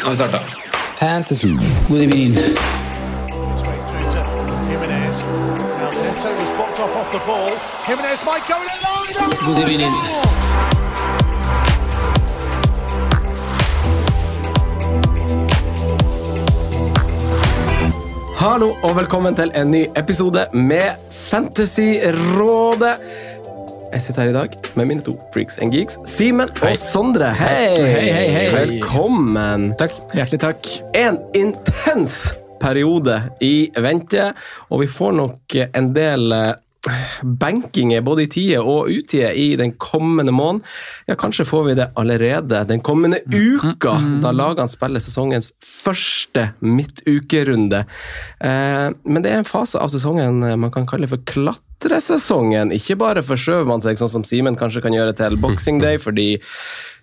Nå har vi starta. Fantasy. God evening. through to Jimenez. Now Neto was blocked off off the ball. Jimenez might go in alone. God evening. Hallo og velkommen til en ny episode med Fantasyrådet. Jeg sitter her i dag med mine to freaks and geeks, Simen og Sondre. Hei. Hei, hei, hei. Velkommen. Takk. Hjertelig takk. En intens periode i vente, og vi får nok en del eh, benkinger både i tide og utide i den kommende måneden. Ja, kanskje får vi det allerede den kommende uka, da lagene spiller sesongens første midtukerunde. Eh, men det er en fase av sesongen man kan kalle for klatresesongen. Ikke bare forskjøver man seg, sånn som Simen kanskje kan gjøre til Boxing Day, fordi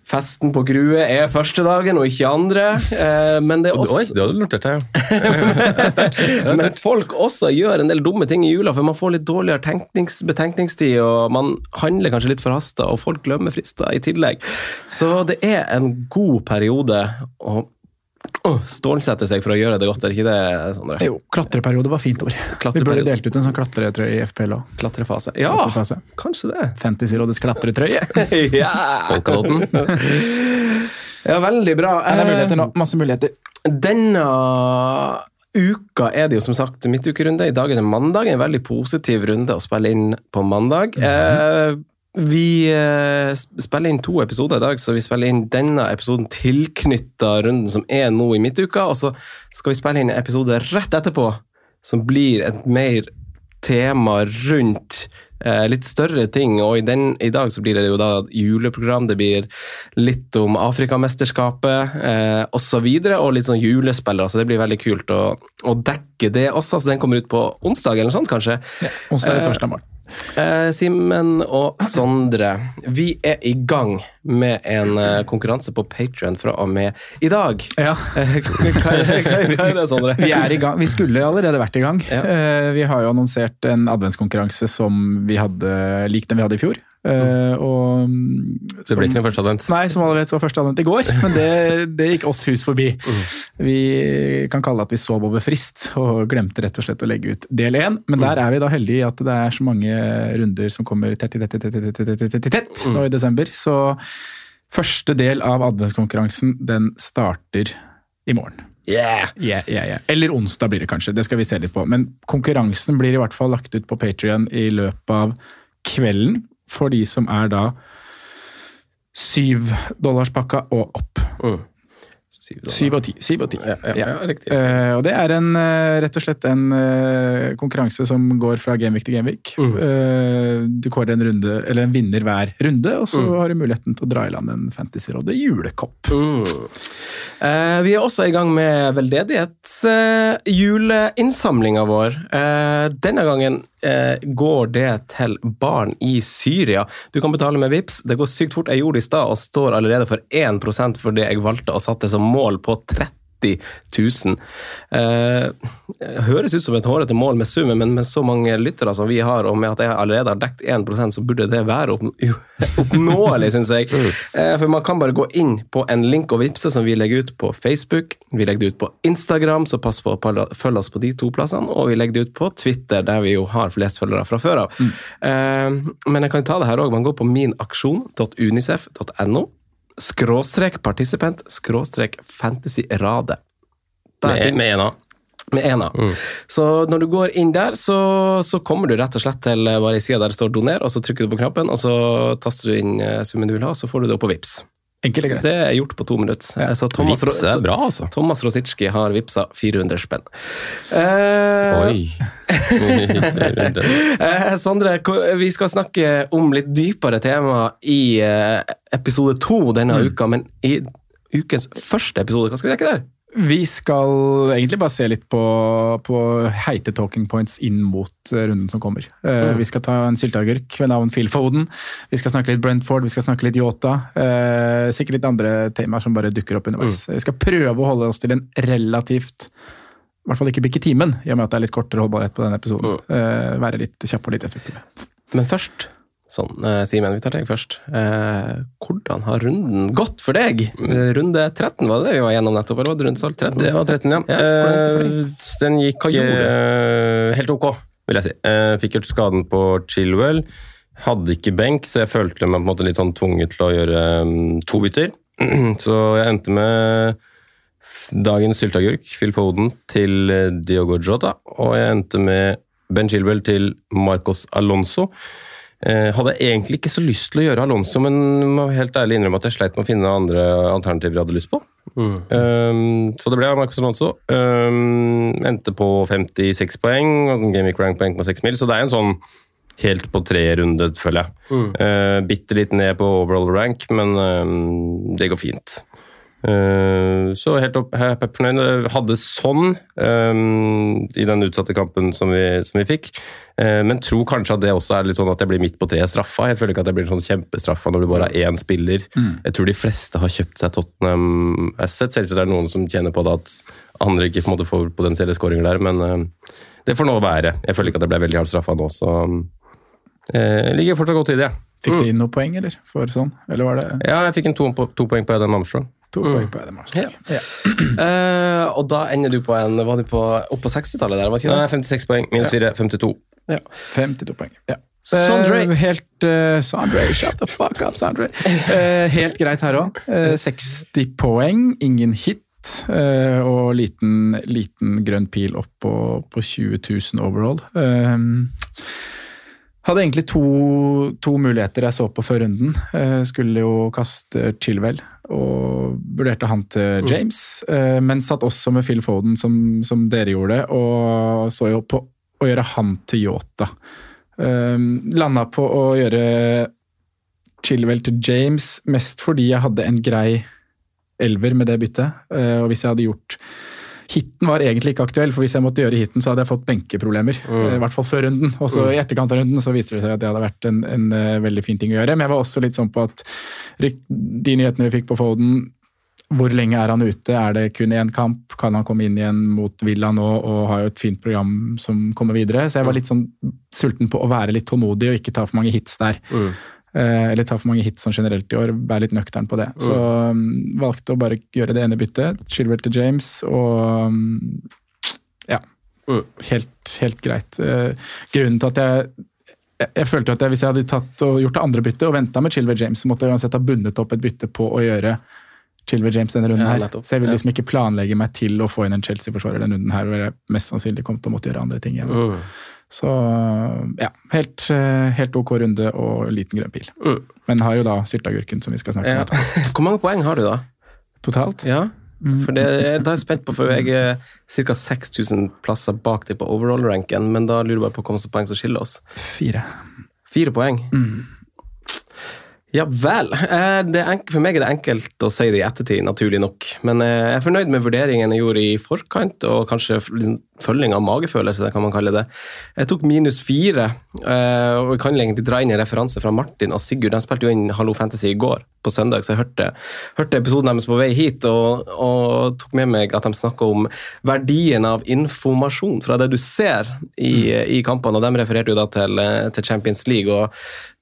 festen på Grue er første dagen og ikke andre. Eh, men det er også det hadde du notert deg, ja. men folk også gjør en del dumme ting i jula, for man får litt dårligere tenknings, betenkningstid, og man handler kanskje litt forhasta, og folk glemmer frister i tillegg. Så det er en god periode å å stålsette seg for å gjøre det godt, er ikke det, Sondre? Jo, klatreperiode var fint ord. Vi burde delt ut en sånn klatretrøye i FPL òg. Klatrefase. Ja, Klatrefase. kanskje det. Fantasyrådets klatretrøye. ja. ja, veldig bra. Det er muligheter nå. Masse muligheter. Denne uka er det jo som sagt midtukerunde. I dag er det mandag. En veldig positiv runde å spille inn på mandag. eh, vi eh, spiller inn to episoder i dag, så vi spiller inn denne episoden tilknytta runden som er nå i midtuka, og så skal vi spille inn en episode rett etterpå som blir et mer tema rundt eh, litt større ting, og i, den, i dag så blir det jo da juleprogram, det blir litt om Afrikamesterskapet eh, og så og litt sånn julespillere, så det blir veldig kult å, å dekke det også, så den kommer ut på onsdag eller noe sånt kanskje. Ja, Onsdag eller torsdag morgen. Eh, Simen og Sondre, vi er i gang med en eh, konkurranse på Patrion fra og med i dag. Ja. Eh, hva, er det, Sondre? Vi er i gang. Vi skulle allerede vært i gang. Ja. Eh, Vi har jo annonsert en adventskonkurranse som vi hadde lik den vi hadde i fjor. Uh, og Det ble ikke noe første advent. Nei, som alle vet, så var første advent i går, men det, det gikk oss hus forbi. Vi kan kalle det at vi sov over frist, og glemte rett og slett å legge ut del én. Men der er vi da heldige i at det er så mange runder som kommer tett i tett tett, tett tett, tett, tett, tett, tett, tett, i nå i desember. Så første del av adventskonkurransen, den starter i morgen. Yeah! Yeah, yeah, yeah. Eller onsdag blir det kanskje, det skal vi se litt på. Men konkurransen blir i hvert fall lagt ut på Patrion i løpet av kvelden, for de som er da syvdollarspakka og opp. Mm. Syv og ti. Syv og ti. Ja, ja, ja, riktig. Uh, og det er en, uh, rett og slett en uh, konkurranse som går fra Gameweek til Gameweek. Mm. Du kårer en runde, eller en vinner hver runde, og så Mm. har du muligheten til å dra i land en Fantasyrådet julekopp. Mm. Eh, vi er også i gang med veldedighetshjuleinnsamlinga vår. Eh, denne gangen eh, går det til barn i Syria. Du kan betale med VIPS. Det går sykt fort. Jeg gjorde det i stad og står allerede for 1% for det jeg valgte å satte som mål på 30 000. Eh, høres ut som et hårete mål med summen, men med så mange lyttere som vi har, og med at jeg allerede har dekket 1% så burde det være oppnåelig, syns jeg. Eh, for man kan bare gå inn på en link og vippse som vi legger ut på Facebook. Vi legger det ut på Instagram, så pass på å følge oss på de to plassene. Og vi legger det ut på Twitter, der vi jo har flest følgere fra før av. Eh, men jeg kan ta det her òg. Man går på minaksjon.unicef.no skråstrek participant skråstrek fantasyrade. Der Med, fin- med en A. Mm. ena. Så når du går inn der, så, så kommer du rett og slett til eh, bare ei side der det står 'doner', og så trykker du på knappen, og så taster du inn eh, summen du vil ha, så får du det opp på Vips. Enkelt og greit. Det er gjort på to minutter. Ja. Så Thomas, Vips er bra, altså. Thomas Rosicki har vippsa 400 spenn. Eh, Oi. Eh, Sondre, vi skal snakke om litt dypere tema i eh, episode to denne uka, men i ukens første episode, hva skal vi dekke der? Vi skal egentlig bare se litt på, på heite talking points inn mot eh, runden som kommer. Mm. Vi skal ta en sylteagurk ved navn Phil Foden. Vi skal snakke litt Brentford, vi skal snakke litt Yota. Eh, sikkert litt andre temaer som bare dukker opp underveis. Vi skal prøve å holde oss til en relativt i hvert fall ikke bikke timen, i og med at det er litt kortere holdbarhet på denne episoden. Mm. være litt kjappe og litt effektive. Men først, sånn, eh, Simen, vi tar deg først. Eh, hvordan har runden gått for deg? Eh, Runde 13 var det vi var gjennom nettopp, eller var det runde 13? Det var 13, ja. Ja, gikk? Eh, Den gikk eh, helt ok, vil jeg si. Eh, Fikk gjort skaden på Chilwell. Hadde ikke benk, så jeg følte meg på en måte litt sånn tvunget til å gjøre um, to bytter. Så jeg endte med dagens sylteagurk, Phil Foden, til Diogo Jota. Og jeg endte med Ben Chilwell til Marcos Alonso. Eh, hadde egentlig ikke så lyst til å gjøre Alonso, men må helt ærlig innrømme at jeg sleit med å finne andre alternativer jeg hadde lyst på. Um, så det ble Marcos Alonso. Um, endte på 56 poeng, Gameweek rank-poeng på 6 mil, så det er en sånn helt på tre runde, føler jeg. Uh, bitte litt ned på overall rank, men um, det går fint. Uh, så helt opp, er fornøyd. Hadde sånn um, i den utsatte kampen som vi, som vi fikk. Uh, men tror kanskje at det også er litt sånn at jeg blir midt på treet straffa. Jeg føler ikke at jeg blir sånn kjempestraffa når du bare har én spiller. Jeg tror de fleste har kjøpt seg Tottenham Asset. Selvsagt er det noen som tjener på det at andre ikke på får potensielle skåringer der, men uh, det får nå være. Jeg føler ikke at jeg ble veldig hardt straffa nå, så uh, ligger fortsatt godt i det. Fikk du inn noen poeng, eller? For sånn? Eller var det Ja, jeg fikk en to, to poeng på Adam Armstrong. To poeng på Adam Armstrong? Ja. Eh, og da ender du på en Var du på, opp på 60-tallet der, var ikke Nei, 56 poeng. Minus 4, 52. 52 poeng. Ja. Sondre. Eh, helt uh, Sondre, shut the fuck up, Sondre. Uh, helt greit her òg. 60 poeng, ingen hit. eh, og liten, liten grønn pil opp på, på 20 000 overall. Eh, hadde egentlig to, to muligheter jeg så på før runden. Eh, skulle jo kaste Chilwell og vurderte han til James, eh, men satt også med Phil Foden, som, som dere gjorde, og så jo på å gjøre han til Yota. Um, Landa på å gjøre Chilwell til James, mest fordi jeg hadde en grei elver med det byttet. Eh, og hvis jeg hadde gjort Hiten var egentlig ikke aktuell, for hvis jeg måtte gjøre hiten, så hadde jeg fått benkeproblemer. Mm. I hvert fall før runden. Og så i etterkant av runden så viste det seg at det hadde vært en, en uh, veldig fin ting å gjøre. Men jeg var også litt sånn på at de nyhetene vi fikk på Foden hvor lenge er han ute? Er det kun én kamp? Kan han komme inn igjen mot Villa nå og har jo et fint program som kommer videre? Så jeg var litt sånn sulten på å være litt tålmodig og ikke ta for mange hits der. Eh, eller ta for mange hits sånn generelt i år, være litt nøktern på det. Så um, valgte å bare gjøre det ene byttet, Chilwell til James, og um, ja. Helt, helt greit. Uh, grunnen til at jeg jeg, jeg følte at jeg, Hvis jeg hadde gjort det andre byttet og venta med Chilwell James, så måtte jeg uansett ha bundet opp et bytte på å gjøre Chilwell James denne runden her. Ja, Så jeg vil liksom ikke planlegge meg til å få inn en Chelsea-forsvarer denne runden her, hvor jeg mest sannsynlig kommer til å måtte gjøre andre ting igjen. Mm. Så ja, helt, eh, helt ok runde og liten grønn pil. Mm. Men har jo da sylteagurken, som vi skal snakke Ja. om. Hvor mange poeng har du, da? Totalt. Ja, for det, da er jeg spent på, for jeg er ca. 6000 plasser bak deg på overall-ranken, men da lurer jeg bare på hvor mange poeng som skiller oss. Fire. Fire poeng. Ja vel. Eh, Det er enk- for meg er det enkelt å si det i ettertid, naturlig nok. Men eh, jeg er fornøyd med vurderingen jeg gjorde i forkant, og kanskje liksom følging av magefølelse, kan man kalle det. Jeg tok minus fire, eh, og jeg kan egentlig dra inn en referanse fra Martin og Sigurd. De spilte jo inn Hallo Fantasy i går, på søndag, så jeg hørte, hørte episoden deres på vei hit, og, og tok med meg at de snakka om verdien av informasjon fra det du ser i, i kampene, og de refererte jo da til, til Champions League. og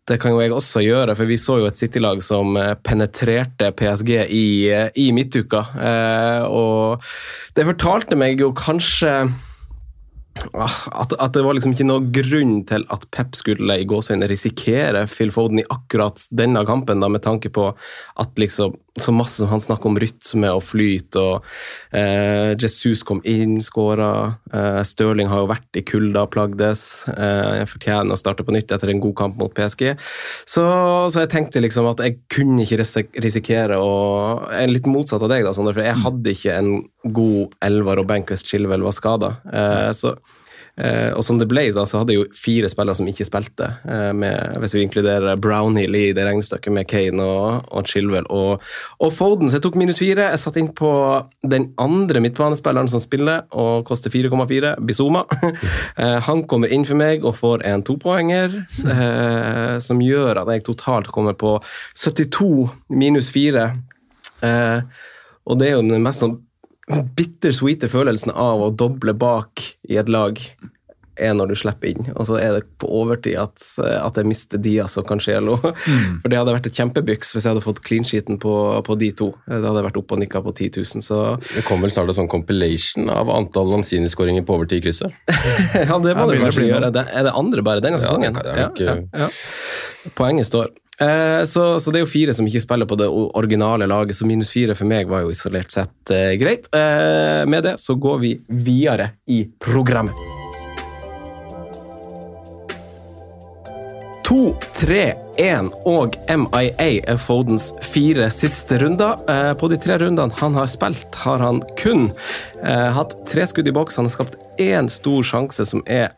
det kan jo jeg også gjøre, for vi så jo et City-lag som eh, penetrerte PSG i, eh, i midtuka. Eh, og det fortalte meg jo kanskje ah, at, at det var liksom ikke noe grunn til at Pep skulle i gåsøgne, risikere Phil Foden i akkurat denne kampen, da, med tanke på at liksom så masse som han snakker om rytme og flyt, og eh, Jesus kom inn, skåra. Eh, Stirling har jo vært i kulda, plagdes. Eh, fortjener å starte på nytt etter en god kamp mot PSG. Så, så jeg tenkte liksom at jeg kunne ikke risikere å Jeg er litt motsatt av deg, da, Sondre, for jeg hadde ikke en god elver, og Banquest Chilwell var skada. Eh, så og som det ble, da, så hadde jo fire spillere som ikke spilte, eh, med, hvis vi inkluderer Brownhill i det regnestykket med Kane og, og Chilwell og, og Foden. Så jeg tok minus fire. Jeg satte inn på den andre midtbanespilleren som spiller, og koster 4,4, Bizuma. eh, han kommer inn for meg og får en topoenger, eh, som gjør at jeg totalt kommer på 72 minus 4. Eh, og det er jo den mest sånn bittersweete følelsen av å doble bak i et lag er når du slipper inn, og så er det på overtid at, at jeg mister Diaz og Cancelo. For det hadde vært et kjempebyks hvis jeg hadde fått clean sheeten på, på de to. Det hadde vært opp og nikka på 10 000, så Det kommer vel snart en sånn compilation av antall Lanzini-skåringer på overtid i krysset. ja, det må Ja, det kanskje gjøre. Det, er det andre bare denne Ja, sesongen? det det er nok, ja, ja, ja. Poenget står. Eh, så, så det er jo fire som ikke spiller på det originale laget, så minus fire for meg var jo isolert sett eh, greit. Eh, med det så går vi videre i programmet. To, tre, én og MIA er Fodens fire siste runder. Eh, på de tre rundene han har spilt, har han kun eh, hatt tre skudd i boks. Han har skapt én stor sjanse, som er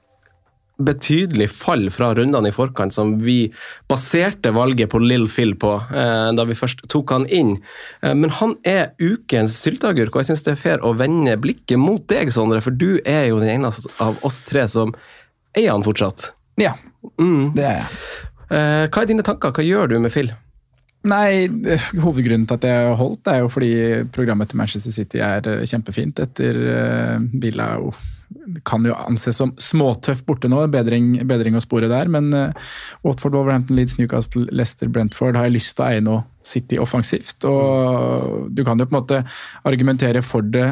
betydelig fall fra rundene i forkant, som vi baserte valget på Lill Phil på, eh, da vi først tok han inn. Eh, men han er ukens sylteagurk, og jeg syns det er fair å vende blikket mot deg, Sondre, for du er jo den eneste av oss tre som eier han fortsatt. Ja, Mm. det er jeg. Eh, hva er dine tanker? Hva gjør du med Phil? Nei, hovedgrunnen til at jeg holdt, er jo fordi programmet til Manchester City er eh, kjempefint. Etter uh, Villa kan jo anses som småtøff borte nå, bedring, bedring å spore der. Men eh, Watford, Wolverhampton, Leeds, Newcastle, Leicester, Brentford har jeg lyst til å eie nå City offensivt. Og du kan jo på en måte argumentere for det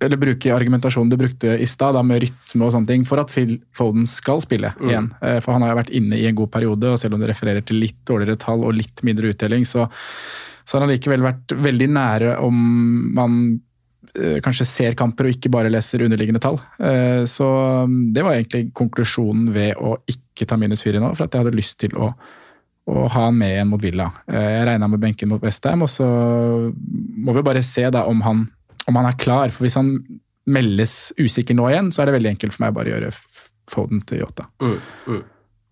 eller bruke argumentasjonen du brukte i stad, med rytme og sånne ting, for at Phil Foden skal spille igjen. Eh, For han har jo vært inne i en god periode, og selv om det refererer til litt dårligere tall og litt mindre uttelling, så, så har han likevel vært veldig nære om man eh, kanskje ser kamper og ikke bare leser underliggende tall. Eh, Så um, det var egentlig konklusjonen ved å ikke ta minus fire nå, for at jeg hadde lyst til å og ha han med igjen mot Villa. Eh, Jeg regna med benken mot Westham, og så må vi bare se da om han, om han er klar. For hvis han meldes usikker nå igjen, så er det veldig enkelt for meg bare å gjøre Foden til Yota. Mm, mm.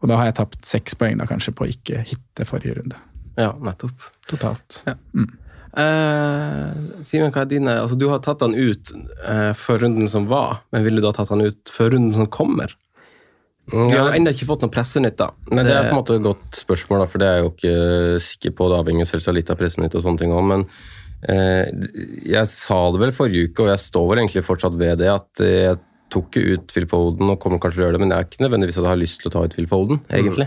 Og da har jeg tapt seks poeng da kanskje på å ikke hitte forrige runde. Ja, nettopp. Totalt. Ja. Eh, Simen, hva er dine altså, Du har tatt han ut eh, før runden som var, men ville du ha tatt han ut før runden som kommer? Vi har ennå ikke fått noe pressenytt, da. Nei, Det er på en måte et godt spørsmål, da, for det er jeg jo ikke sikker på. Det avhenger selvsagt litt av Pressenytt og sånne ting òg, men jeg sa det vel forrige uke, og jeg står vel egentlig fortsatt ved det, at jeg tok ikke ut Phil Foden og kommer kanskje til å gjøre det, men jeg er ikke nødvendigvis at jeg har lyst til å ta ut Phil Foden, egentlig.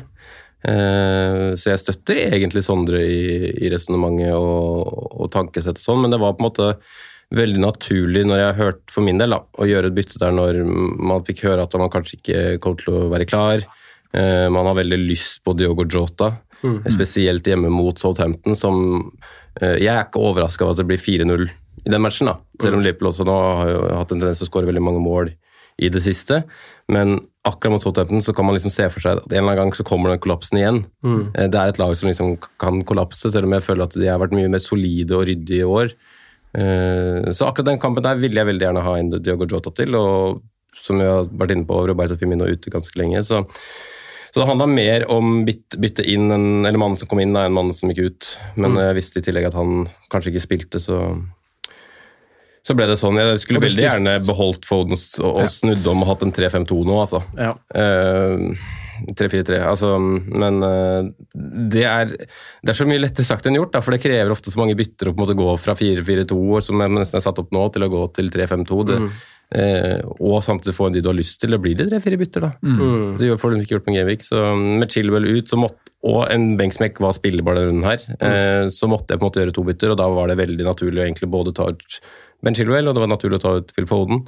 Mm. så jeg støtter egentlig Sondre i, i resonnementet og, og tankesett og sånn, men det var på en måte veldig naturlig når jeg hørte for min del da, å gjøre et bytte der når man fikk høre at man kanskje ikke kom til å være klar. Eh, man har veldig lyst på Diogo Jota, Mm. spesielt hjemme mot Southampton, som eh, Jeg er ikke overraska over at det blir 4-0 i den matchen, da. selv om Liverpool også nå har hatt en tendens til å skåre veldig mange mål i det siste. Men akkurat mot Southampton så kan man liksom se for seg at en eller annen gang så kommer den kollapsen igjen. Mm. Eh, Det er et lag som liksom kan kollapse, selv om jeg føler at de har vært mye mer solide og ryddige i år. Eh, Så akkurat den kampen der ville jeg veldig gjerne ha en Diogo Jota til, og som jeg har vært inne på, Roberto Firmino ute ganske lenge. Så, så det handla mer om bytte, bytte inn, en, eller mannen som kom inn, da, enn mannen som gikk ut. Men Mm. jeg visste i tillegg at han kanskje ikke spilte, så så ble det sånn. Jeg skulle veldig gjerne beholdt Foden og, snudd om og hatt en 3-5-2 nå, altså. Ja. Uh, 3-4-3, altså, men uh, det er, det er så mye lettere sagt enn gjort, da, for det krever ofte så mange bytter å på en måte gå fra 4-4-2, som jeg nesten er satt opp nå, til å gå til 3-5-2. det- eh, og samtidig få en de du har lyst til. Det blir det tre-fire bytter, da. Mm. Det gjør får du ikke gjort med Genvik. Så med Chilwell ut, så måtte, og en benksmekk var spillbar denne runden her, eh, så måtte jeg på en måte gjøre to bytter, og da var det veldig naturlig å egentlig både ta ut Ben Chilwell, og det var naturlig å ta ut Phil Foden.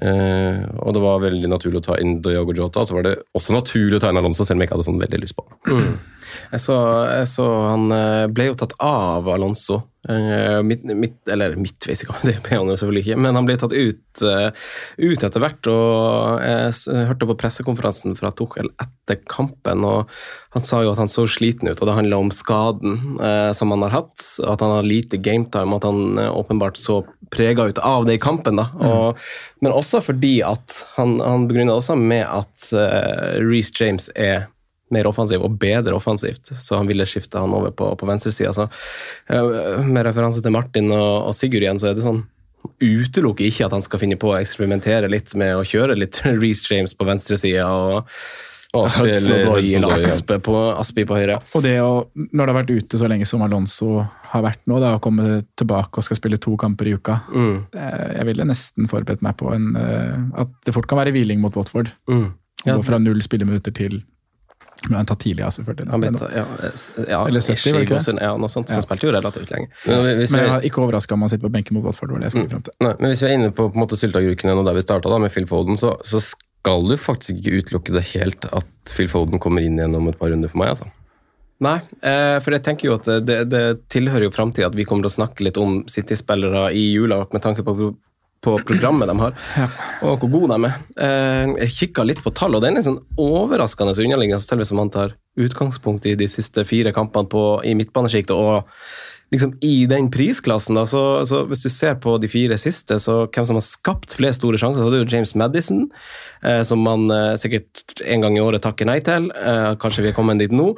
Eh, og det var veldig naturlig å ta inn Diogo Jota, og så var det også naturlig å ta inn Alonso, selv om jeg ikke hadde sånn veldig lyst på mm. Jeg så, jeg så Han eh, ble jo tatt av Alonso. Eh, Midt, midt, eller midtveis, det ble han jo selvfølgelig ikke, men han ble tatt ut, eh, ut etter hvert. og Jeg hørte på pressekonferansen fra Tuchel etter kampen, og han sa jo at han så sliten ut, og det handla om skaden eh, som han har hatt, at han har lite gametime, at han eh, åpenbart så prega ut av det i kampen. da, og, Men også fordi at han, han begrunna også med at uh, Reece James er mer offensiv og bedre offensivt, så han ville skifte han over på, på venstresida. Så eh, med referanse til Martin og, og Sigurd igjen, så er det sånn Utelukker ikke at han skal finne på å eksperimentere litt med å kjøre litt Reece James på venstresida og, og. Aspe på, Aspi på høyre. Og det å, når det har vært ute så lenge som Alonso har vært nå, da, å komme tilbake og skal spille to kamper i uka Mm. Jeg ville nesten forberedt meg på en, eh, at det fort kan være hviling mot Watford. Mm. Ja. Gå fra null spilleminutter til Men han tar tidlig, ja, selvfølgelig. Han ble, ja, ja, Eller 70, ish var det ikke det? Ja, noe sånt. Så Ja. spilte jo relativt lenge. Men hvis men jeg er ikke overraska om han sitter på benken mot Watford. det jeg skulle frem til. Nei, men hvis vi er inne på, på en måte sylteagurkene og der vi starta, med Phil Foden, så, så skal du faktisk ikke utelukke det helt at Phil Foden kommer inn igjen om et par runder for meg. altså. Nei, eh, for jeg tenker jo at det, det tilhører jo framtida at vi kommer til å snakke litt om City-spillere i jula, med tanke på, på programmet de har, og hvor gode de er. Eh, jeg kikka litt på tall, og det er en sånn overraskende underliggende selv hvis man tar utgangspunkt i de siste fire kampene på, i midtbanesjiktet. og liksom i den prisklassen, da, så, så hvis du ser på de fire siste, så hvem som har skapt flest store sjanser, så det er jo James Madison, eh, som man eh, sikkert en gang i året takker nei til. Eh, kanskje vi er kommet dit nå,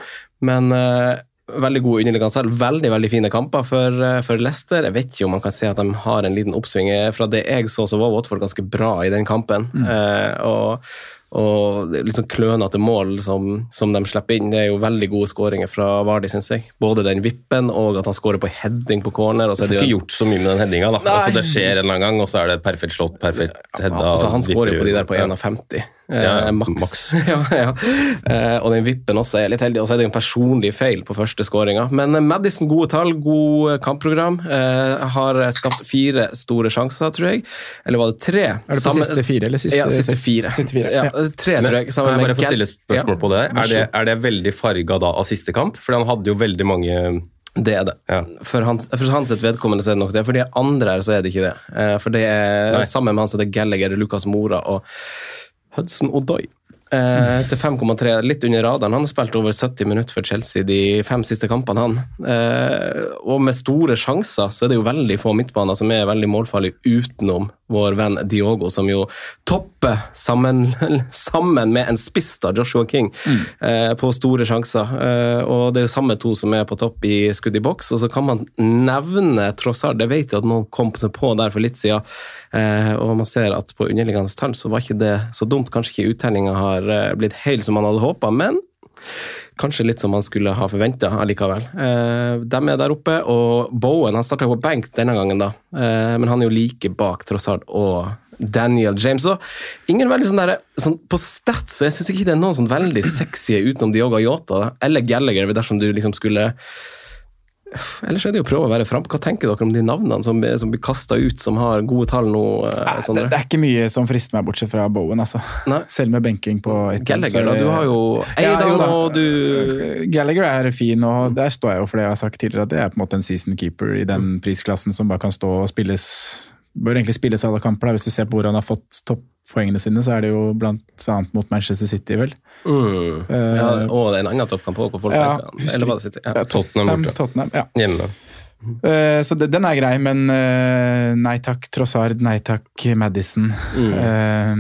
men eh, veldig god underliggende selv. Veldig veldig fine kamper for, eh, for, Leicester. Jeg vet ikke om man kan se at de har en liten oppsving. Eh, fra det jeg så, så var Watford ganske bra i den kampen. Mm. Eh, og, og litt sånn klønete mål som, som, de slipper inn. Det er jo veldig gode skåringer fra Vardi, syns jeg. Både den vippen og at han skårer på heading på corner. Og så er det ikke gjort så mye med den headinga, da. Altså, det skjer en eller annen gang, og så er det perfekt slått, perfekt heada. Ja, altså, han skårer jo på de der på 1,50. Ja, Eh, maks. ja, ja. Eh, og den vippen også er litt heldig, og så er det en personlig feil på første skåringa. Men eh, Madison, gode tall, god eh, kampprogram. Eh, har skapt fire store sjanser, tror jeg. Eller var det tre? Er det på siste fire eller siste ja, siste fire. Siste fire, Ja, tre, tror jeg. Kan Sammen jeg bare med få stille spørsmål på det? Er det, er det veldig farga da av siste kamp? For han hadde jo veldig mange Det er det. Ja. For, hans, for hans sitt vedkommende så er det nok det. For de andre her så er det ikke det. Eh, For det er Nei. sammen med han som heter Gallagher, Lucas Mora og Hudson Odoi. Eh, til 5,3, litt under radaren. Han har spilt over 70 minutter for Chelsea de fem siste kampene, han. Eh, og med store sjanser så er det jo veldig få midtbaner som er veldig målfarlige utenom vår venn Diogo, som jo topper sammen, sammen med en spiss, da, Joshua King, eh, på store sjanser. Eh, og det er jo samme to som er på topp i skudd i boks. Og så kan man nevne Trossard, det vet jeg at noen kom seg på der for litt siden. Eh, og man ser at på underliggende tall så var ikke det så dumt. Kanskje ikke uttellinga har eh, blitt helt som man hadde håpa, men Kanskje litt som man skulle ha forventa allikevel. Eh, de er der oppe, og Bowen han starta på benk denne gangen, da. Eh, men han er jo like bak Trossard og Daniel James. Så ingen veldig sånn der, sånn På stats så jeg syns ikke det er noen sånn veldig sexy utenom Diogo Yota eller Gallagher, dersom du liksom skulle Ellers er det jo å prøve å være fram. Hva tenker dere om de navnene som, som blir kasta ut, som har gode tall nå? eh, Det, det er ikke mye som frister meg, bortsett fra Bowen. altså. Nei. Selv med benking på ett Gallagher, da. Du har jo Eidan, ja, og du Gallagher er fin, og der står jeg jo for det jeg har sagt tidligere, at det er på en måte en season keeper i den prisklassen som bare kan stå og spilles Bør egentlig spilles alle kamper. da. Hvis du ser på hvor han har fått toppoengene sine, så er det jo annet mot Manchester City, vel. mm. Uh, ja, Og det er en annen toppkamp òg, hvor folk Ja, husker Eller var det City? Ja. Ja, Tottenham borte. Tottenham, ja. hjemme. Eh, Så det, den er grei, men eh, nei takk Trossard, nei takk Madison. Eh,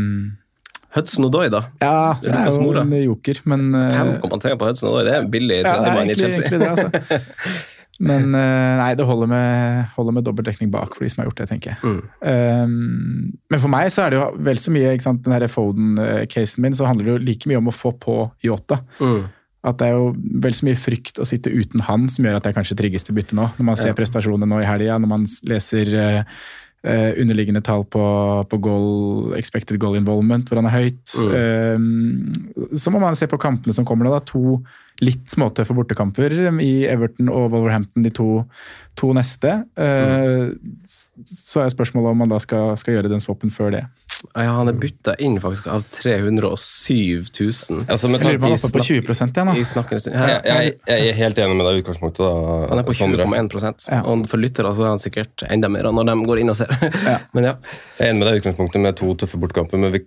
Hudson Odoi, da. ja, Det det er jo en joker, men eh, 5,3 på Hudson Odoi, det er en billig Ja, det er tredjemann i Chelsea. egentlig det, altså. Men eh, nei, det holder med, holder med dobbeltdekning bak for de som har gjort det, tenker jeg. Mm. Um, men for meg så er det jo vel så mye, ikke sant, den her Foden-casen min, så handler det jo like mye om å få på Yota. Mm. At det er jo vel så mye frykt å sitte uten han som gjør at jeg kanskje trigges til bytte nå. Når man ser prestasjonene nå i helga, når man leser uh, underliggende tall på, på goal, expected goal involvement, hvor han er høyt. Mm. Eh, så må man se på kampene som kommer nå. da, To litt småtøffe bortekamper i Everton og Wolverhampton de to, to neste. Mm. Så er spørsmålet om man da skal, skal gjøre den swappen før det. Ja, han er bytta inn faktisk av 307 000. Altså, med Jeg lurer på om han er oppe på 20 igjen, da. jeg, jeg, jeg er helt enig med deg i utgangspunktet. Da, Han er på 20,1 Ja. Og for lyttere så er han sikkert enda mer når de går inn og ser. Men ja. Jeg er enig med deg i utgangspunktet med to tøffe bortekamper, men vi,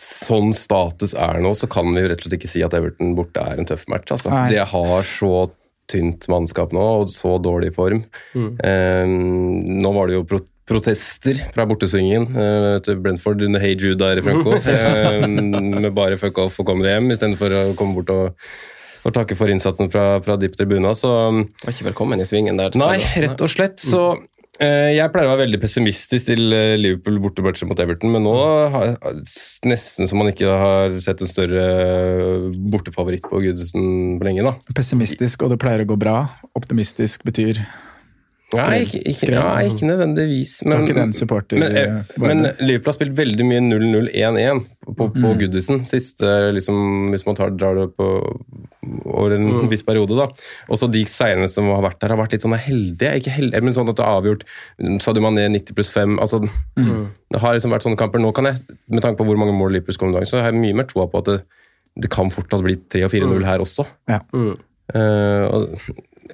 sånn status er nå, så kan vi jo rett og slett ikke si at Everton borte er en tøff match. Altså. De har så tynt mannskap nå, og så dårlig form. Eh, nå var det jo pro protester fra bortesvingen uh, til Brentford under Hey Jude der i Franco. um, med bare fuck off og kom dere hjem, istedenfor å komme bort og, og takke for innsatsen fra, fra Dipp Tribuna. Så Var ikke velkommen i svingen der. Nei, rett og slett. Så eh, jeg pleier å være veldig pessimistisk til eh, Liverpool bortematcher mot Everton, men nå har nesten som man ikke har sett en større eh, bortefavoritt på Gudesen på lenge, da. Pessimistisk, og det pleier å gå bra. Optimistisk betyr Nei, ikke, ikke, nei, ikke nødvendigvis. Men, ikke men, eh, men Liverpool har spilt veldig mye 0-0-1-1 på, på Mm. Goodison siste, liksom, hvis man tar, drar det på over en Mm. viss periode. da. Også de seirene som har vært der, har vært litt sånn heldige. Ikke heldige, men sånn at det er avgjort. Sadio Mané 90 pluss 5. Altså, Mm. Det har liksom vært sånne kamper. Nå kan jeg, med tanke på hvor mange mål Liverpool skårer om dagen, så har jeg mye mer troa på at det, det kan fortsatt bli 3 og 4-0 her også. Ja. Eh, og,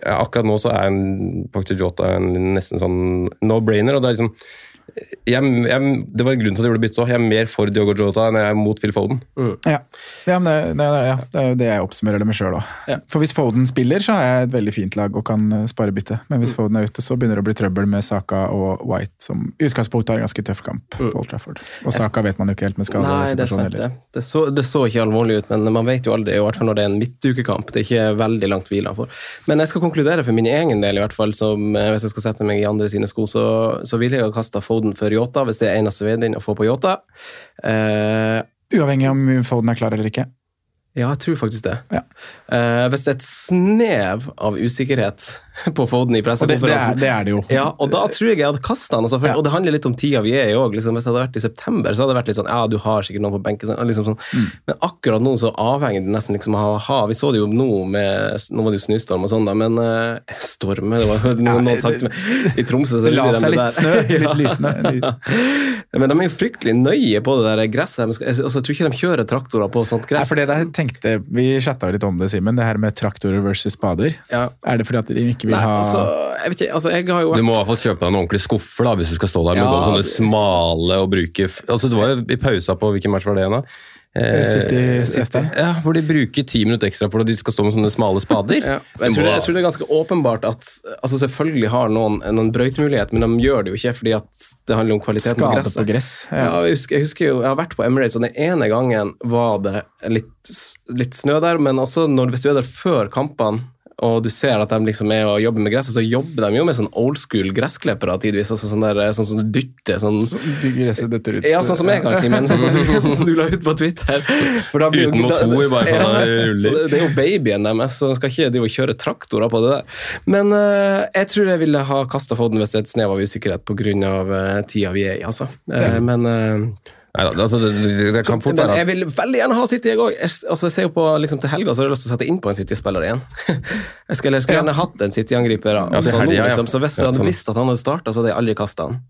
ja, akkurat nå så er en faktisk Jota en nesten sånn no-brainer. og det er liksom jeg, jeg, Det var en grunn til at jeg gjorde bytte òg. Jeg er mer for Diogo Jota enn jeg er mot Phil Foden. Ja, ja, men det, det, er- ja. det er jo det jeg oppsummerer det med sjøl òg. For hvis Foden spiller, så har jeg et veldig fint lag og kan eh, spare bytte. Men hvis Foden er ute, så begynner det å bli trøbbel med Saka og White, som i utgangspunktet har en ganske tøff kamp på Old Trafford. Og Saka vet man jo ikke helt med skade. Nei, det sant. Det så, det så ikke alvorlig ut, men man vet jo aldri, i hvert fall når det er en midtukekamp. Det er ikke veldig langt hvile for. Men jeg skal konkludere for min egen del, i hvert fall, som, eh, hvis jeg skal sette meg i andre sine sko, så, så ville jeg ha kasta Foden for Yota, hvis det er eneste veien å få på Yota. Uh, Uavhengig om Foden er klar eller ikke. Ja, jeg tror faktisk det. Ja. Uh, hvis det er et snev av usikkerhet på Foden i pressekonferansen det, det, er, det er det jo. ja, og da tror jeg jeg hadde kasta han. Altså, for, Ja. Og det handler litt om tida vi er i òg. Liksom, hvis det hadde vært i september, så hadde det vært litt sånn Ja, du har sikkert noen på benken. Liksom sånn. Mm. Men akkurat nå så avhenger det nesten liksom av ha Vi så det jo nå med Nå var det jo snøstorm og sånn, da, men uh, storm Det var noen, Ja, noen det- sagt med, I Tromsø så la seg litt snø, litt Ja. lysende. Men de er jo fryktelig nøye på det der gresset. Altså, jeg tror ikke de kjører traktorer på sånt gress. der tenkte, Vi chatta litt om det, Simen. Det her med traktorer versus spader. Ja. Er det fordi at de ikke vil Nei, ha altså, jeg vet ikke, altså, jeg har jo Du må i hvert fall kjøpe deg en ordentlig skuffe da, hvis du skal stå der med Ja, med sånne smale og bruke altså Det var jo i pausa på hvilken match var det igjen, da? Eh, City Leicester. Ja, hvor de bruker ti minutter ekstra for at de skal stå med sånne smale spader. Ja, jeg, tror, jeg tror det er ganske åpenbart at altså Selvfølgelig har noen noen brøytemulighet, men de gjør det jo ikke fordi at det handler om kvaliteten på skade gresset. på gress. Ja. Ja. jeg, husker, jeg husker jo, jeg har vært på Emirates, og den ene gangen var det litt, litt snø der, men også når, hvis du er der før kampene, og du ser at de liksom er og jobber med gress, og så jobber de jo med sånn old school gressklippere tidvis. altså Sånn der, sånn som du dytter sånn så gresset detter ut. ja, sånn som jeg kan si, men sånn som, du- sånn som du la ut på Twitter. For blir Uten motor, bare ja, sånn det så det, det er jo babyen deres, så de skal ikke og kjøre traktorer på det der. Men uh, jeg tror jeg ville ha kasta Foden hvis det er et snev av usikkerhet pga. Uh, tida vi er i, altså. Eh, Men eh, Nei, altså, det, det, kan fort være jeg vil veldig gjerne ha City, jeg òg. Altså, jeg ser jo på liksom, til helga så har jeg lyst til å sette inn på en City-spiller igjen. jeg skulle, jeg skulle gjerne hatt en City-angriper. Altså, ja, ja. liksom, så hvis jeg hadde sånn. visst at han hadde starta, så hadde jeg aldri kasta han.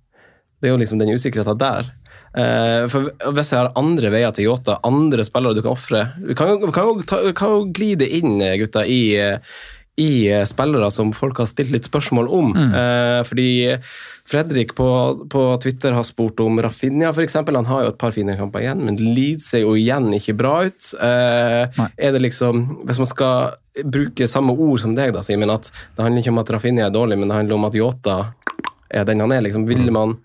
Det er jo liksom den usikkerheten der. Uh, for Hvis jeg har andre veier til Yota, andre spillere du kan ofre Vi kan jo, kan jo, kan jo glide inn, gutta, i, eh, i eh, spillere som folk har stilt litt spørsmål om. Eh, fordi Fredrik på, på Twitter har spurt om Rafinha, f.eks. Han har jo et par fine kamper igjen, men Leeds ser jo igjen ikke bra ut. Eh, er det liksom Hvis man skal bruke samme ord som deg, da, Simen, at det handler ikke om at Rafinha er dårlig, men det handler om at Yota er den han er, liksom, vil man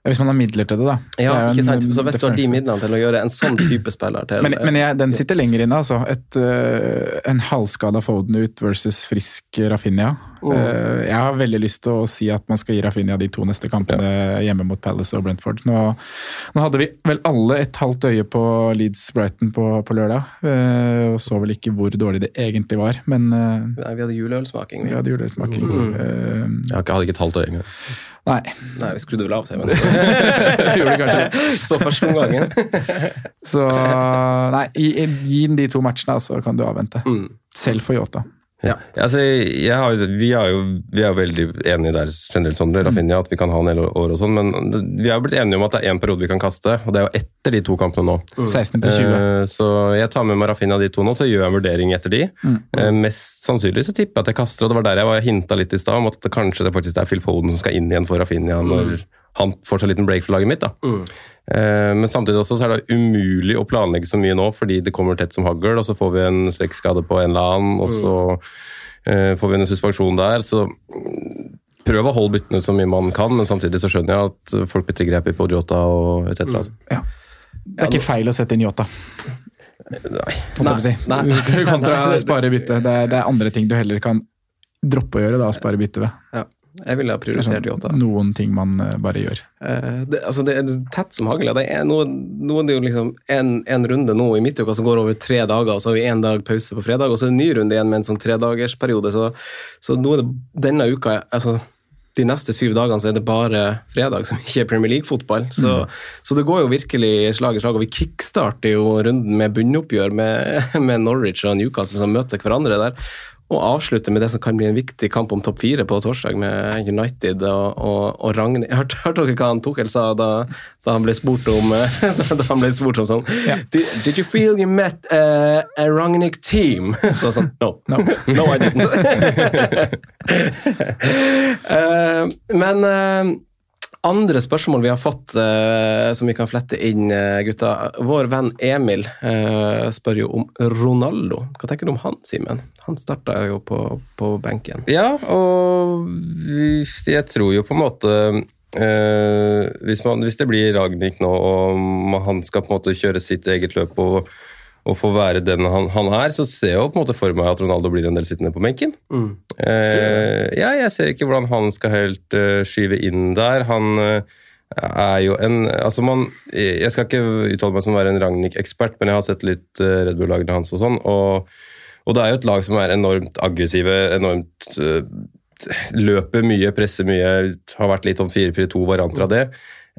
Hvis man har midler til det, da. Ja, det ikke sant? Så hvis du har de midlene til å gjøre en sånn type spiller til Men, men jeg, den sitter lenger inne, altså. Et, uh, en halvskada Foden ut versus frisk Rafinha. Oh. Uh, jeg har veldig lyst til å si at man skal gi Rafinha de to neste kampene hjemme mot Palace og Brentford. Nå, nå hadde vi vel alle et halvt øye på Leeds Brighton på, på lørdag, uh, og så vel ikke hvor dårlig det egentlig var, men Nei, vi hadde juleølsmaking. vi hadde juleølsmaking. Mm. Jeg hadde ikke et halvt øye engang. Nei. Nei, vi skrudde vel av TV-en. så- først om gangen. Så nei, gi, gi den de to matchene, så kan du avvente. Selv for Yota. Ja. Altså, jeg har, vi, er jo, vi er jo veldig enige der generelt, Sondre, Rafinha, at vi kan ha en del år og sånn, men vi er jo blitt enige om at det er én periode vi kan kaste, og det er jo etter de to kampene nå. 16 til 20. Eh, Så jeg tar med meg Rafinha de to nå, så gjør jeg en vurdering etter de. Eh, Mest sannsynlig så tipper jeg at jeg kaster, og det var der jeg var hinta litt i stad, om at kanskje det faktisk er Phil Foden som skal inn igjen for Rafinha når han får seg en liten break for laget mitt. da. Eh, Men samtidig også så er det umulig å planlegge så mye nå, fordi det kommer tett som hagl, og så får vi en strekkskade på en eller annen, og så eh, får vi en suspensjon der. Så mm, prøv å holde byttene så mye man kan, men samtidig så skjønner jeg at folk blir triggerhappy på Jota og etc. Ja. Det er ikke feil å sette inn Jota. Nei. Nei. si. Kontra å spare bytte. Det er, det er andre ting du heller kan droppe å gjøre, da, å spare bytte ved. Ja, jeg ville ha er prioritert Yota. sånn, noen ting man eh, bare gjør. Eh, det, altså det er tett som hagl. Nå, nå, er det jo liksom en, en runde nå i midtuka som går over tre dager, og så har vi én dag pause på fredag, og så er det en ny runde igjen med en sånn tredagersperiode. Så, så nå er det denne uka altså de neste syv dagene så er det bare fredag som ikke er Premier League-fotball. Så, så det går jo virkelig slag i slag, og vi kickstarter jo runden med bunnoppgjør med, med Norwich og Newcastle som møter hverandre der. Og avslutte med det som kan bli en viktig kamp om topp fire på torsdag med United og, og, og Ragnhild. Hørte, hørte dere hva han Tuchel sa da, da han ble spurt om da han ble spurt om sånn did, did you feel you met uh, a Ragnhild team? Så sånn No. No, I didn't. uh, men eh, andre spørsmål vi har fått uh, som vi kan flette inn, eh, gutta. Vår venn Emil uh, spør jo om Ronaldo. Hva tenker du om han, Simen? Han starta jo på, på benken. Ja, og jeg tror jo på en måte uh, hvis, man, hvis det blir Ragnhild nå, og han skal på en måte kjøre sitt eget løp og, og få være den han, han er, så ser jeg jo på en måte for meg at Ronaldo blir en del sittende på benken. Eh, ja, jeg ser ikke hvordan han skal helt uh, skyve inn der. Han uh, er jo en Altså, man Jeg skal ikke uttale meg som å være en Ragnhild-ekspert, men jeg har sett litt uh, Red Bull-lagene hans og sånn, og, og det er jo et lag som er enormt aggressive, enormt eh, Løper mye, presser mye, har vært litt om 4-4-2-varianter av det.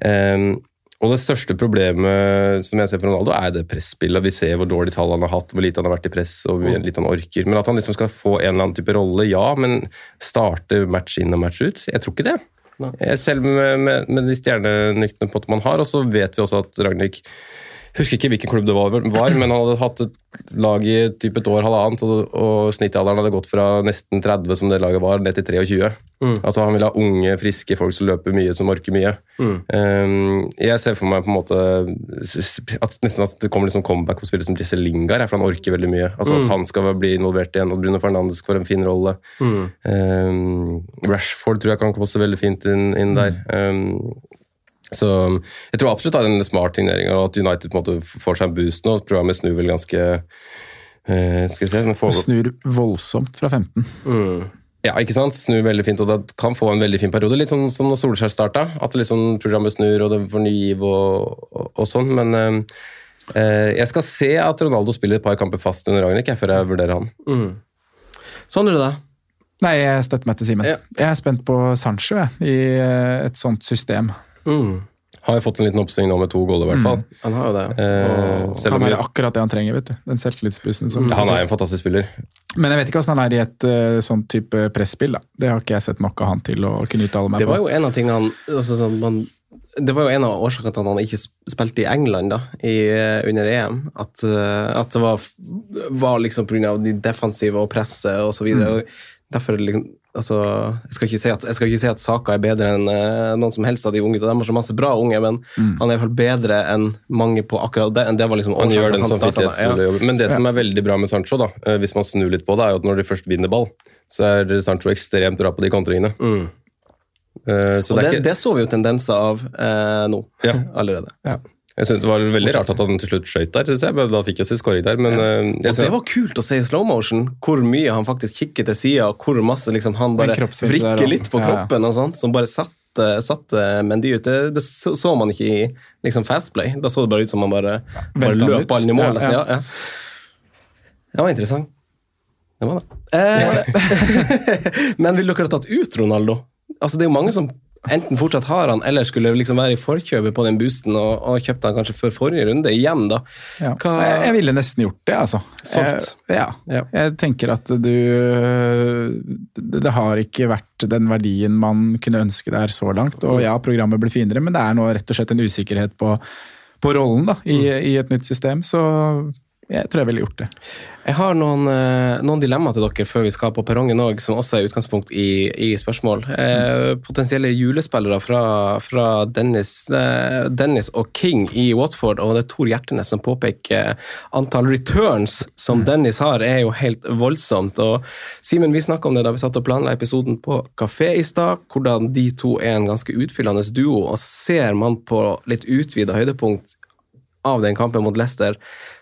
Em, og det største problemet som jeg ser for Ronaldo, er det presspillet. Vi ser hvor dårlig tall han har hatt, hvor lite han har vært i press og hvor lite han orker. Men at han liksom skal få en eller annen type rolle, ja, men starte match inn og match ut? Jeg tror ikke det. Nei. selv med, med, med de stjernenyktene man har, og så vet vi også at Ragnhild Husker ikke hvilken klubb det var, var, men han hadde hatt et lag i typ et år, halvannet, og, og snittalderen hadde gått fra nesten 30, som det laget var, ned til 23. Altså Han vil ha unge, friske folk som løper mye, som orker mye. Um, jeg ser for meg på en måte at nesten at det kommer liksom comeback på spillere som Jesse Lingard, for han orker veldig mye. Altså At han skal bli involvert igjen, at Bruno Fernandes får en fin rolle. Um, Rashford tror jeg kan passe veldig fint inn, inn der. Um, så jeg tror absolutt det er en smart signering, og at United på en måte får seg en boost nå. Programmet snur vel ganske eh, skal vi se, men får, Snur voldsomt fra 15. ja, ikke sant? Snur veldig fint, og det kan få en veldig fin periode. Litt sånn som når Solskjær starta, at liksom programmet snur, og det får ny giv og, og, og sånn. Men eh, eh, jeg skal se at Ronaldo spiller et par kamper fast under Ragnhild, før jeg vurderer han. Sånn er det da? Nei, jeg støtter meg til Simen. Ja. Jeg er spent på Sancho jeg, i eh, et sånt system. Har jeg fått en liten oppsving nå med to goller, i hvert fall. Han har jo det. Eh, han jeg, akkurat det han trenger, vet du. Den selvtillitsbussen. som han er en fantastisk spiller. Men jeg vet ikke hvordan han er i et uh, sånn type presspill. da. Det har ikke jeg sett nok av han til å kunne uttale meg Det på. var jo en av tingene altså, sånn, man, Det var jo en av årsakene til at han ikke spilte i England da, i, eh, under EM. At, uh, at det var, var liksom pga. de defensive og presset videre. og Derfor liksom, altså, jeg, skal ikke si at, jeg skal ikke si at Saka er bedre enn eh, noen som helst av de unge. De har så masse bra unge, men han er i hvert fall bedre enn mange på akkurat det. enn det var liksom Han gjør den med. samvittighetsfulle jobben. Men det som er veldig bra med Sancho, da, eh, hvis man snur litt på det, er jo at når de først vinner ball, så er Sancho ekstremt bra på de kontringene. Eh, Så Og det det, er ikke, det så vi jo tendenser av eh, nå Ja. allerede. Jeg synes det var veldig rart at han til slutt skøyt der, synes jeg. men Da fikk jeg sin skåring der, men ja. jeg Og det var kult å se i slow motion hvor mye han faktisk kikker til sida, og hvor masse liksom han bare vrikker litt på Ja. kroppen og sånt, som bare satte, satte Mendy ut. Det, det så så man ikke i liksom fastplay. Da så det bare ut som han bare, bare løp ballen i mål. Nesten. ja. Ja, ja. Det var interessant. Det var det. Eh, men ville dere ha tatt ut Ronaldo? Altså, det er jo mange som enten fortsatt har han, eller skulle liksom være i forkjøpet på den boosten og, og kjøpt han kanskje før forrige runde igjen, da. Ja. Hva, Jeg, jeg ville nesten gjort det, altså. Solgt. Jeg, ja. Ja. Jeg tenker at du det, har ikke vært den verdien man kunne ønske der så langt. Og ja, programmet blir finere, men det er nå rett og slett en usikkerhet på, på rollen da, i, i et nytt system. Så jeg tror jeg ville gjort det. Jeg har noen, eh, noen dilemmaer til dere før vi skal på perrongen òg, som også er utgangspunkt i, i spørsmål. Eh, potensielle julespillere fra, fra Dennis, eh, Dennis og King i Watford, og det er Tor Hjertenes som påpeker antall returns som Dennis har, er jo helt voldsomt. Og Simen, vi snakka om det da vi satt og planla episoden på kafé i stad, hvordan de to er en ganske utfyllende duo. og Ser man på litt utvida høydepunkt av den kampen mot Leicester,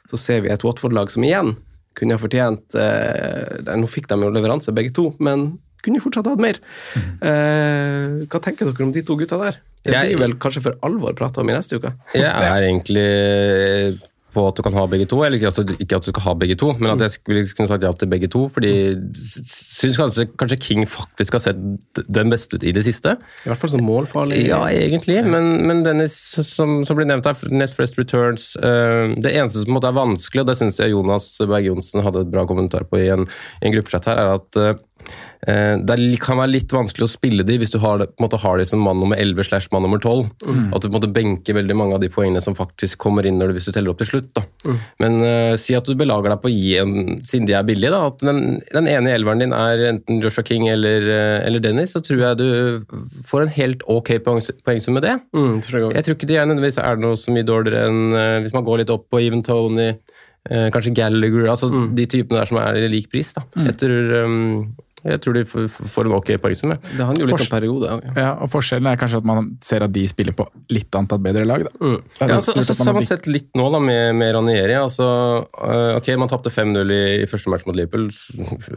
så ser vi et Watford-lag som igjen kunne ha fortjent eh, Nå fikk de jo leveranse, begge to, men kunne fortsatt hatt mer. Eh, hva tenker dere om de to gutta der? Det Jeg- blir vel kanskje for alvor prata om i neste uke? Jeg er egentlig på at du kan ha begge to, eller ikke at, ikke at du skal ha begge to, men at jeg ville kunne sagt ja til begge to, fordi syns kanskje, kanskje King faktisk har sett den beste ut i det siste. I hvert fall som målfarlig. Ja, egentlig, men, men Dennis, som, som blir nevnt her, Nest First Returns uh, Det eneste som på en måte er vanskelig, og det syns jeg Jonas Berg Johnsen hadde et bra kommentar på i en, i en gruppechat her, er at eh, det er kan være litt vanskelig å spille de hvis du har, på en måte har de som mann nummer 11 slash mann nummer 12. At du på en måte benker veldig mange av de poengene som faktisk kommer inn når du, hvis du teller opp til slutt. Da. Men uh, si at du belager deg på å gi en, siden de er billige, da, at den, den ene elveren din er enten Joshua King eller, eh, eller Dennis, så tror jeg du får en helt ok poengs- poengsum med det. Mm, tror jeg. Jeg tror ikke det er nødvendigvis er noe så mye dårligere enn uh, hvis man går litt opp på Even Tony, uh, kanskje Gallagher, altså de typene der som er i lik pris. Da. Jeg, tror, um, jeg tror de får, en ok poengsum. Det handler jo litt Fors- om periode. Ja. Ja, og Forskjellen er kanskje at man ser at de spiller på litt antatt bedre lag. Da. Er Ja, altså, altså, så, har man sett litt nå da, med, med Ranieri. Altså, uh, ok, Man tapte 5-0 i, i første match mot Liverpool,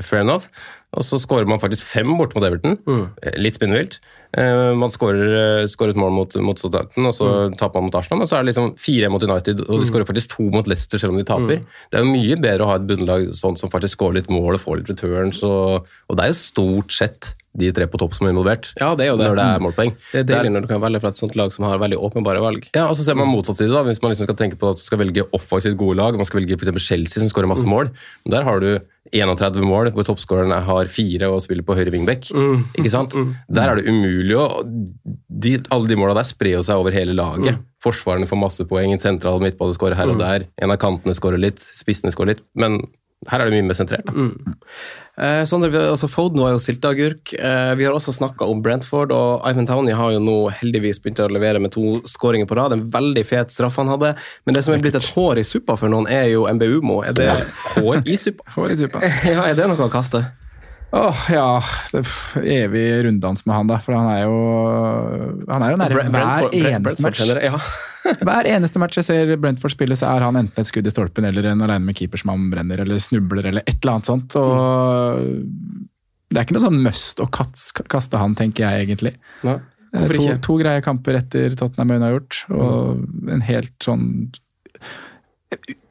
fair enough. Og så skårer man faktisk fem borte mot Everton. Mm. Litt spinnvilt. Eh, man skårer, eh, skårer et mål mot, mot Southampton, og så taper man mot Arsenal. Men så er det liksom fire mot United, og de skårer faktisk to mot Leicester selv om de taper. Det er jo mye bedre å ha et bunnlag sånn som faktisk skårer litt mål og får litt returns. Og, og det er jo stort sett de tre på topp som er involvert. Ja, det er jo det. Når det er målpoeng. Det er deilig når du kan velge fra et sånt lag som har veldig åpenbare valg. Ja, og så ser man motsatt side, da, hvis man liksom skal tenke på at du skal velge offensivt gode lag. Man skal velge eksempel Chelsea, som skårer masse mål. Men Der har du 31 mål, hvor toppskåreren har fire og spiller på høyre wingback. Ikke sant? Der er det umulig å de, Alle de måla der sprer jo seg over hele laget. Forsvarerne får masse poeng, en sentral midtbane skårer her og der. En av kantene skårer litt, spissene skårer litt. Men her er det mye mer sentrert. Mm. Eh, Sondre, vi, altså Foden var jo sylteagurk. Eh, vi har også snakka om Brentford, og Ivan Towney har jo nå heldigvis begynt å levere med to skåringer på rad. En veldig fet straff han hadde. Men det som er blitt et hår i suppa for noen, er jo MBUMO. Er det hår i suppa? Hår i suppa. ja, er det noe å kaste? Åh, ja. Det er evig runddans med han, da. For han er jo Han er jo nære Bre- hver Brentford- eneste Brentford match. generelt, Ja. Hver eneste match jeg ser Brentford spille, så er han enten et skudd i stolpen eller en alene med keeper som han brenner, eller snubler, eller et eller annet sånt. Og det er ikke noe sånn must å kaste han, tenker jeg egentlig. Nei, hvorfor to, to greie kamper etter Tottenham Øyne har gjort, og en helt sånn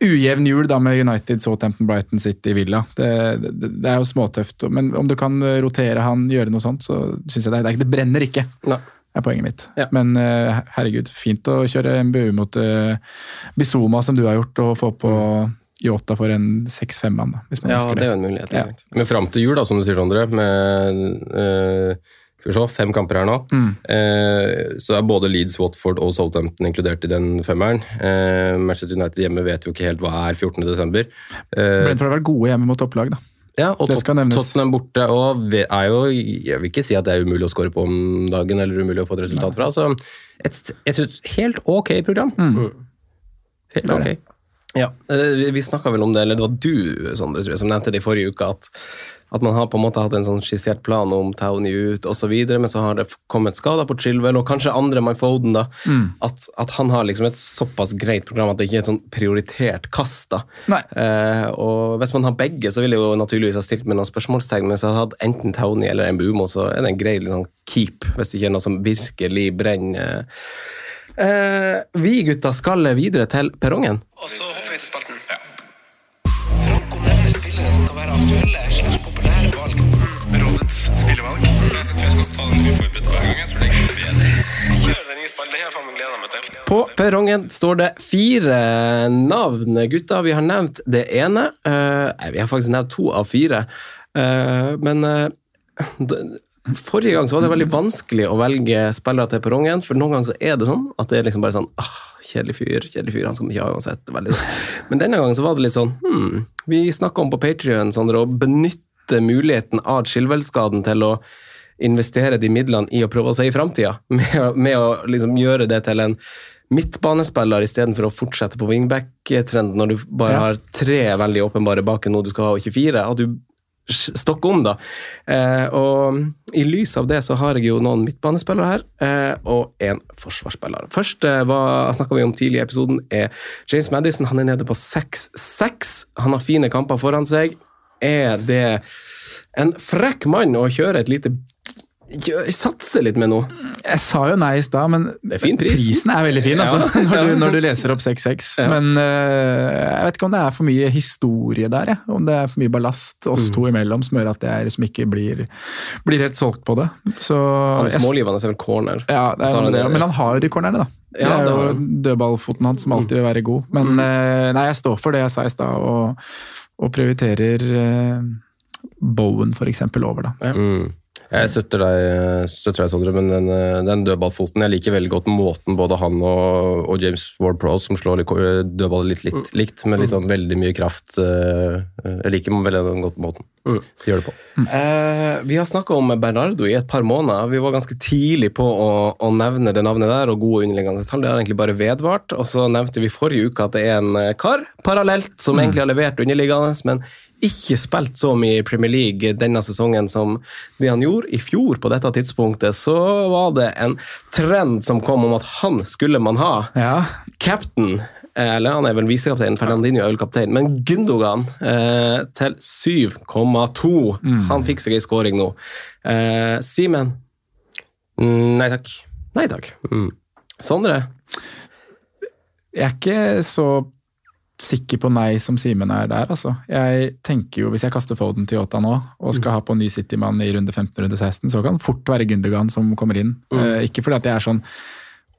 Ujevn jul da med United, Southampton, Brighton, City, Villa. Det, det, det er jo småtøft. Men om du kan rotere han, gjøre noe sånt, så syns jeg det, det, det brenner ikke. Nei. Er poenget mitt. Ja. Men eh, herregud, fint å kjøre MBU mot uh, Bizuma, som du har gjort, og få på Yota for en 6-5-mann, Ja, det det. er jo en mulighet. Ja. Men fram til jul, da, som du sier, Sondre, med eh, skal vi se, fem kamper her nå, eh, så er både Leeds, Watford og Southampton inkludert i den femmeren. Eh, Manchester United hjemme vet jo ikke helt hva er 14. desember. Eh, Brentford har vært gode hjemme mot topplag, da. Ja, og det skal nevnes. Tottenham borte og er jo Jeg vil ikke si at det er umulig å skåre på om dagen eller umulig å få et resultat fra. Så et, et, helt ok program. Helt er ok. Ja, eh, vi- Vi snakka vel om det, eller det var du Sondre, tror jeg, som nevnte det i forrige uke, at, at man har på en måte hatt en sånn skissert plan om Townie ut osv., men så har det kommet skader på Chilwell, og kanskje andre Mike Foden, da. At, at han har liksom et såpass greit program at det ikke er et sånn prioritert kast. da. Nei. Eh, og Hvis man har begge, så ville jeg jo naturligvis ha stilt med noen spørsmålstegn, men hvis jeg hadde hatt enten Townie eller en Bumo, så er det en grei liksom, keep, hvis det ikke er noe som virkelig brenner. Eh, vi gutta skal videre til perrongen. Og så hopper vi til spalten. Franco På perrongen står det fire navn, gutter. Vi har nevnt det ene. Eh, nei, vi har faktisk nevnt to av fire. Eh, men eh, forrige gang så var det veldig vanskelig å velge spillere til perrongen, for noen ganger så er det sånn at det er liksom bare sånn ah, Kjedelig fyr, kjedelig fyr, han skal vi ikke ha uansett. Veldig. Men denne gangen så var det litt sånn hmm, Vi snakka om på Patrion, å benytte muligheten av Chilwell-skaden til å investere de midlene i å prøve å se i framtida, med, med å liksom gjøre det til en midtbanespiller istedenfor å fortsette på wingback-trenden når du bare Ja. har tre veldig åpenbare bak nå du skal ha, og ikke fire. At du stokker om, da. Eh, og i lys av det så har jeg jo noen midtbanespillere her, eh, og en forsvarsspiller. Først eh, snakka vi om tidlig i episoden, er James Madison. Han er nede på 6-6. Han har fine kamper foran seg. Er det en frekk mann å kjøre et lite Satse litt med noe. Jeg sa jo nei i stad, men Det er fin pris. prisen er veldig fin altså, Ja. når, du, når du leser opp 6-6. Ja. Men uh, jeg vet ikke om det er for mye historie der. Jeg. Om det er for mye ballast oss Mm. to imellom som gjør at jeg liksom ikke blir, blir helt solgt på det. Så han er smålivende er vel corner. ja, det er, han det, men han har jo de cornerne, da. Det Ja, er jo dødballfoten hans som alltid vil være god. Men uh, nei, jeg står for det jeg sa i stad, og, og prioriterer eh, Bowen for eksempel over, da. Mm. Jeg støtter deg, støtter deg Sondre, men den, eh, den dødballfoten Jeg liker veldig godt måten både han og, og James Ward Prowse, som slår litt- litt, mm. likt, med litt sånn veldig mye kraft. eh, Jeg liker veldig godt måten de gjør det på. Eh, vi har snakka om Bernardo i et par måneder. Vi var ganske tidlig på å, å nevne det navnet der, og gode underliggende tall. Det har egentlig bare vedvart. Og så nevnte vi forrige uke at det er en eh, kar parallelt som egentlig har levert underliggende, men ikke spilt så mye i Premier League denne sesongen som det han gjorde i fjor på dette tidspunktet. Så var det en trend som kom om at han skulle man ha. Ja, Captain, eh, eller han er vel visekaptein, Fernandinho er vel kaptein, men Gundogan eh, til 7,2. Han fikk seg ei scoring nå. Eh, Simen? Mm, Nei takk. Nei takk. Mm. Sondre? jeg er ikke så sikker på nei som Simen er der, altså. Jeg tenker jo, Hvis jeg kaster Foden til Yota nå, og skal ha på ny City-mann i runde 15 runde 16, så kan det fort være Gundogan som kommer inn. Eh, ikke fordi at jeg er sånn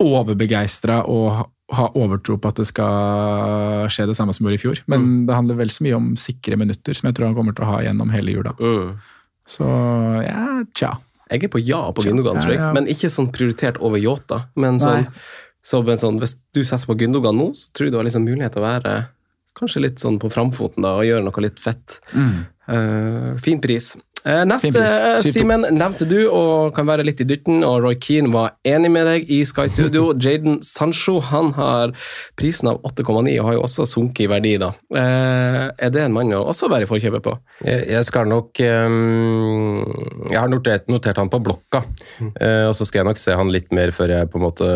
overbegeistra og ha- har overtro på at det skal skje det samme som gjorde i fjor, men det handler vel så mye om sikre minutter, som jeg tror han kommer til å ha gjennom hele jula. Så ja, tja. Jeg er på ja på Gundogan, tror jeg, men ikke sånn prioritert over Yota. Men sånn, Nei. Så, men sånn, hvis du setter på Gundogan nå, så tror jeg du har liksom mulighet til å være kanskje litt sånn på framfoten da, og gjøre noe litt fett. Eh, fin pris. Eh, neste, eh, 7-2. Simen, nevnte du og kan være litt i dytten, og Roy Keane var enig med deg i Sky Studio. Jaden Sancho han har prisen av 8,9 og har jo også sunket i verdi. da. Eh, er det en mann å også være i forkjøpet på? Jeg, skal nok ehm, Jeg har notert, notert han på blokka, eh, og så skal jeg nok se han litt mer før jeg på en måte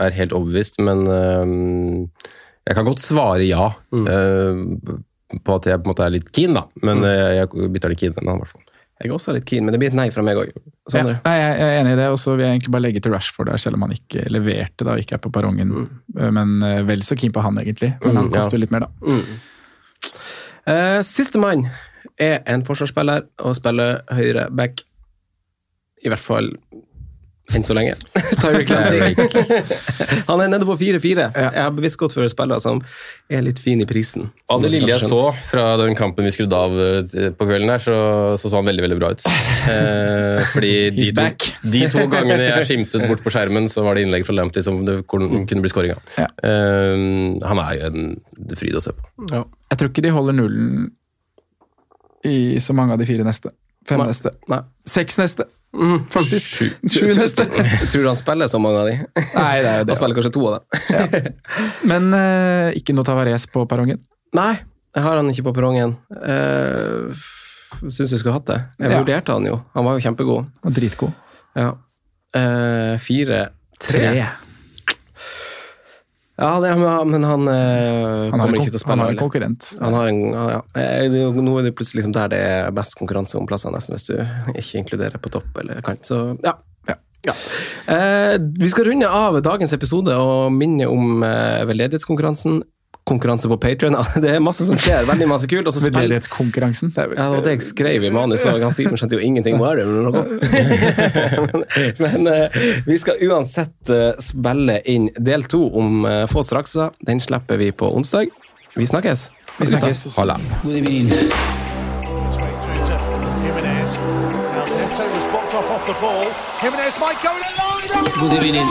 er helt overbevist, men ehm, jeg kan godt svare ja Mm. på at jeg på en måte er litt keen, da. Men eh, jeg bytter litt keen i hvert fall. Jeg er også litt keen, men det blir et nei fra meg òg. Ja, jeg er enig i det, og så vil jeg egentlig bare legge til Rashford der, selv om han ikke leverte da, ikke er på perrongen. Men eh, vel så keen på han, egentlig. Men han Mm, koster jo litt mer, da. Uh, Sistemann er en forsvarsspiller og spiller høyre back. I hvert fall enn så lenge. Lamptey. Han er nede på 4-4. Jeg har bevisst gått for spillere som er litt fin i prisen. Av det lille jeg så fra den kampen vi skrudde av eh, på kvelden her, så så, så han veldig veldig bra ut. Eh, fordi de to, de to gangene jeg skimtet bort på skjermen, så var det innlegg fra Lamptey som det kunne kunne bli skåring av. Ja. Eh, han er jo en fryd å se på. Ja. Jeg tror ikke de holder nullen i så mange av de fire neste. Fem Nei. neste. Nei. Seks neste, faktisk. Sju neste. Tror du han spiller så mange av de? Nei, det er jo Han spiller kanskje to av dem. Men uh, ikke noe Tavares på perrongen. Nei, jeg har han ikke på perrongen. Uh, Syns vi skulle hatt det. Jeg Ja. vurderte han jo. Han var jo kjempegod. Og dritgod. Ja. Uh, fire Tre. Ja, det, men han, eh, Han kommer ikke til å spille. han har en konkurrent. Han har en, ja. Eh, det Nå er det plutselig liksom der det er best konkurranse om plassene, nesten, hvis du ikke inkluderer på topp eller kant. Så ja. ja. ja. Eh, vi skal runde av dagens episode og minne om eh, veldedighetskonkurransen. Veldedighetskonkurranse på Patreon. Det er masse som skjer, veldig masse kult. Og så spiller... Veldedighetskonkurransen. Det vel ja, det var det jeg skrev i manus, og han Simen skjønte jo ingenting. Hva er det noe? men men eh, vi skal uansett eh, spille inn del to om uh, få straks. Den slipper vi på onsdag. Vi snakkes. Vi snakkes. Halla. Good evening.